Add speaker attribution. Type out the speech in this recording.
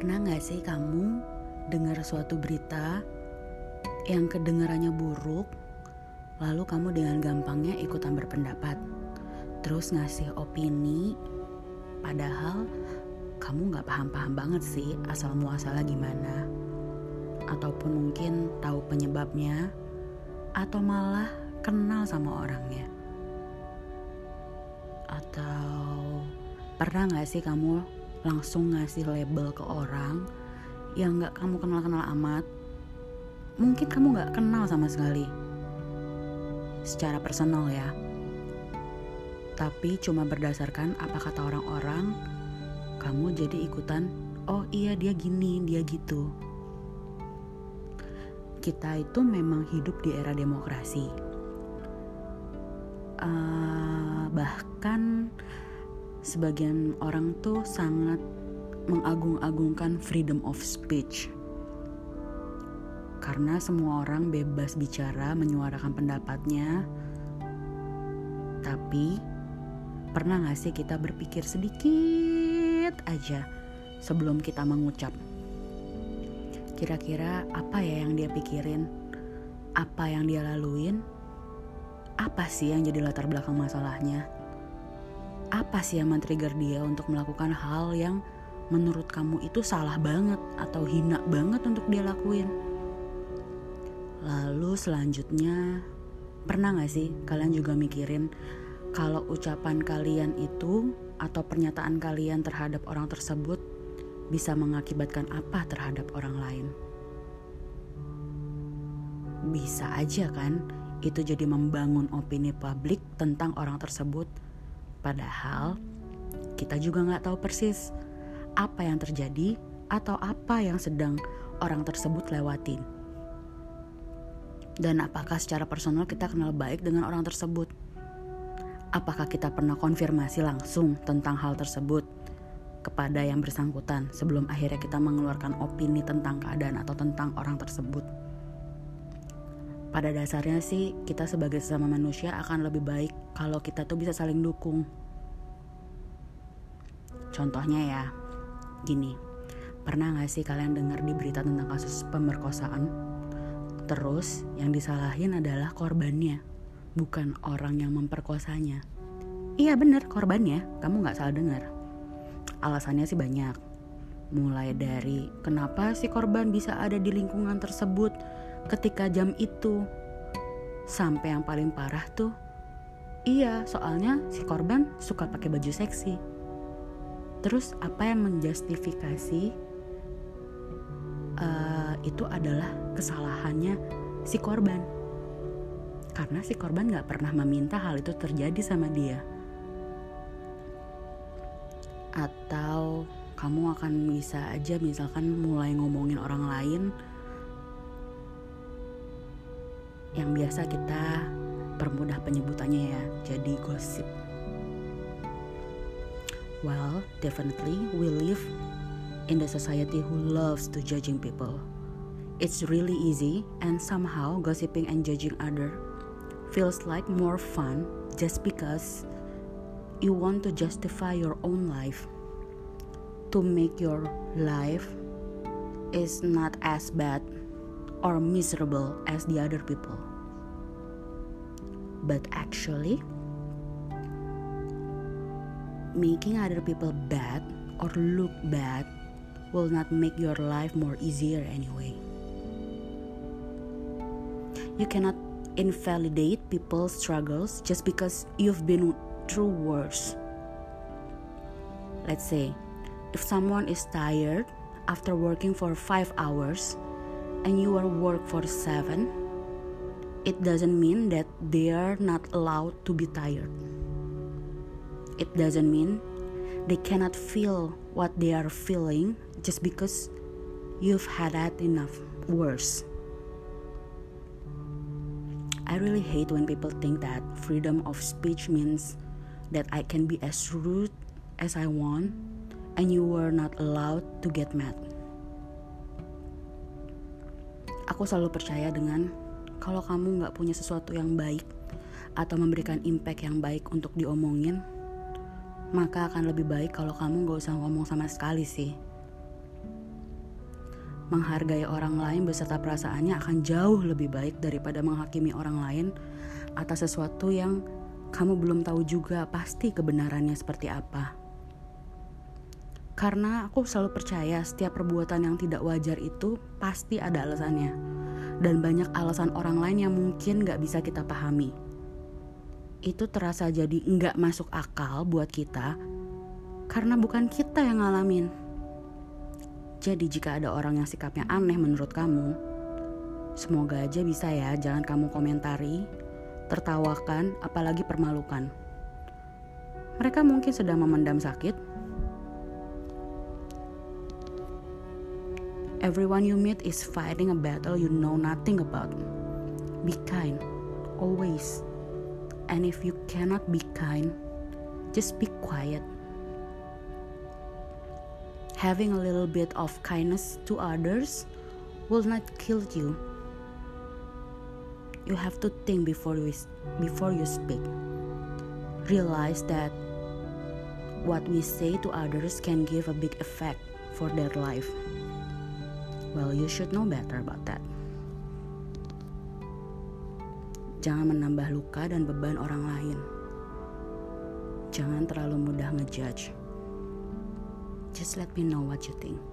Speaker 1: Pernah gak sih kamu dengar suatu berita yang kedengarannya buruk, lalu kamu dengan gampangnya ikutan berpendapat, terus ngasih opini, padahal kamu gak paham-paham banget sih asal muasalnya gimana, ataupun mungkin tahu penyebabnya, atau malah kenal sama orangnya, atau pernah gak sih kamu langsung ngasih label ke orang yang gak kamu kenal-kenal amat mungkin kamu gak kenal sama sekali secara personal ya. Tapi cuma berdasarkan apa kata orang-orang kamu jadi ikutan oh iya dia gini dia gitu. Kita itu memang hidup di era demokrasi. Uh, bahkan sebagian orang tuh sangat mengagung-agungkan freedom of speech. Karena semua orang bebas bicara, menyuarakan pendapatnya. Tapi pernah gak sih kita berpikir sedikit aja sebelum kita mengucap? Kira-kira apa ya yang dia pikirin? Apa yang dia laluin? Apa sih yang jadi latar belakang masalahnya? Apa sih yang men-trigger dia untuk melakukan hal yang menurut kamu itu salah banget atau hina banget untuk dia lakuin. Lalu selanjutnya, pernah gak sih kalian juga mikirin kalau ucapan kalian itu atau pernyataan kalian terhadap orang tersebut bisa mengakibatkan apa terhadap orang lain? Bisa aja kan itu jadi membangun opini publik tentang orang tersebut Padahal kita juga nggak tahu persis apa yang terjadi atau apa yang sedang orang tersebut lewatin. Dan apakah secara personal kita kenal baik dengan orang tersebut? Apakah kita pernah konfirmasi langsung tentang hal tersebut kepada yang bersangkutan sebelum akhirnya kita mengeluarkan opini tentang keadaan atau tentang orang tersebut? Pada dasarnya sih kita sebagai sesama manusia akan lebih baik kalau kita tuh bisa saling dukung. Contohnya ya, gini, pernah gak sih kalian dengar di berita tentang kasus pemerkosaan? Terus yang disalahin adalah korbannya, bukan orang yang memperkosanya. Iya bener, korbannya, kamu gak salah dengar. Alasannya sih banyak, mulai dari kenapa si korban bisa ada di lingkungan tersebut, ketika jam itu sampai yang paling parah tuh. Iya soalnya si korban suka pakai baju seksi. Terus apa yang menjustifikasi uh, itu adalah kesalahannya si korban. Karena si korban nggak pernah meminta hal itu terjadi sama dia. Atau kamu akan bisa aja misalkan mulai ngomongin orang lain yang biasa kita permudah penyebutannya ya jadi gosip. Well definitely we live in the society who loves to judging people. It's really easy and somehow gossiping and judging other feels like more fun just because you want to justify your own life. To make your life is not as bad or miserable as the other people. But actually, making other people bad or look bad will not make your life more easier anyway. You cannot invalidate people's struggles just because you've been through worse. Let's say, if someone is tired after working for five hours and you are work for seven, it doesn't mean that they are not allowed to be tired. It doesn't mean they cannot feel what they are feeling just because you've had that enough worse. I really hate when people think that freedom of speech means that I can be as rude as I want and you are not allowed to get mad. Aku selalu percaya dengan kalau kamu nggak punya sesuatu yang baik atau memberikan impact yang baik untuk diomongin, maka akan lebih baik kalau kamu nggak usah ngomong sama sekali sih. Menghargai orang lain beserta perasaannya akan jauh lebih baik daripada menghakimi orang lain atas sesuatu yang kamu belum tahu juga pasti kebenarannya seperti apa. Karena aku selalu percaya setiap perbuatan yang tidak wajar itu pasti ada alasannya. Dan banyak alasan orang lain yang mungkin gak bisa kita pahami. Itu terasa jadi nggak masuk akal buat kita karena bukan kita yang ngalamin. Jadi jika ada orang yang sikapnya aneh menurut kamu, semoga aja bisa ya jangan kamu komentari, tertawakan, apalagi permalukan. Mereka mungkin sedang memendam sakit. Everyone you meet is fighting a battle you know nothing about. Be kind, always. And if you cannot be kind, just be quiet having a little bit of kindness to others will not kill you. You have to think before you before you speak. Realize that what we say to others can give a big effect for their life. Well, you should know better about that. Jangan menambah luka dan beban orang lain. Jangan terlalu mudah ngejudge. Just let me know what you think.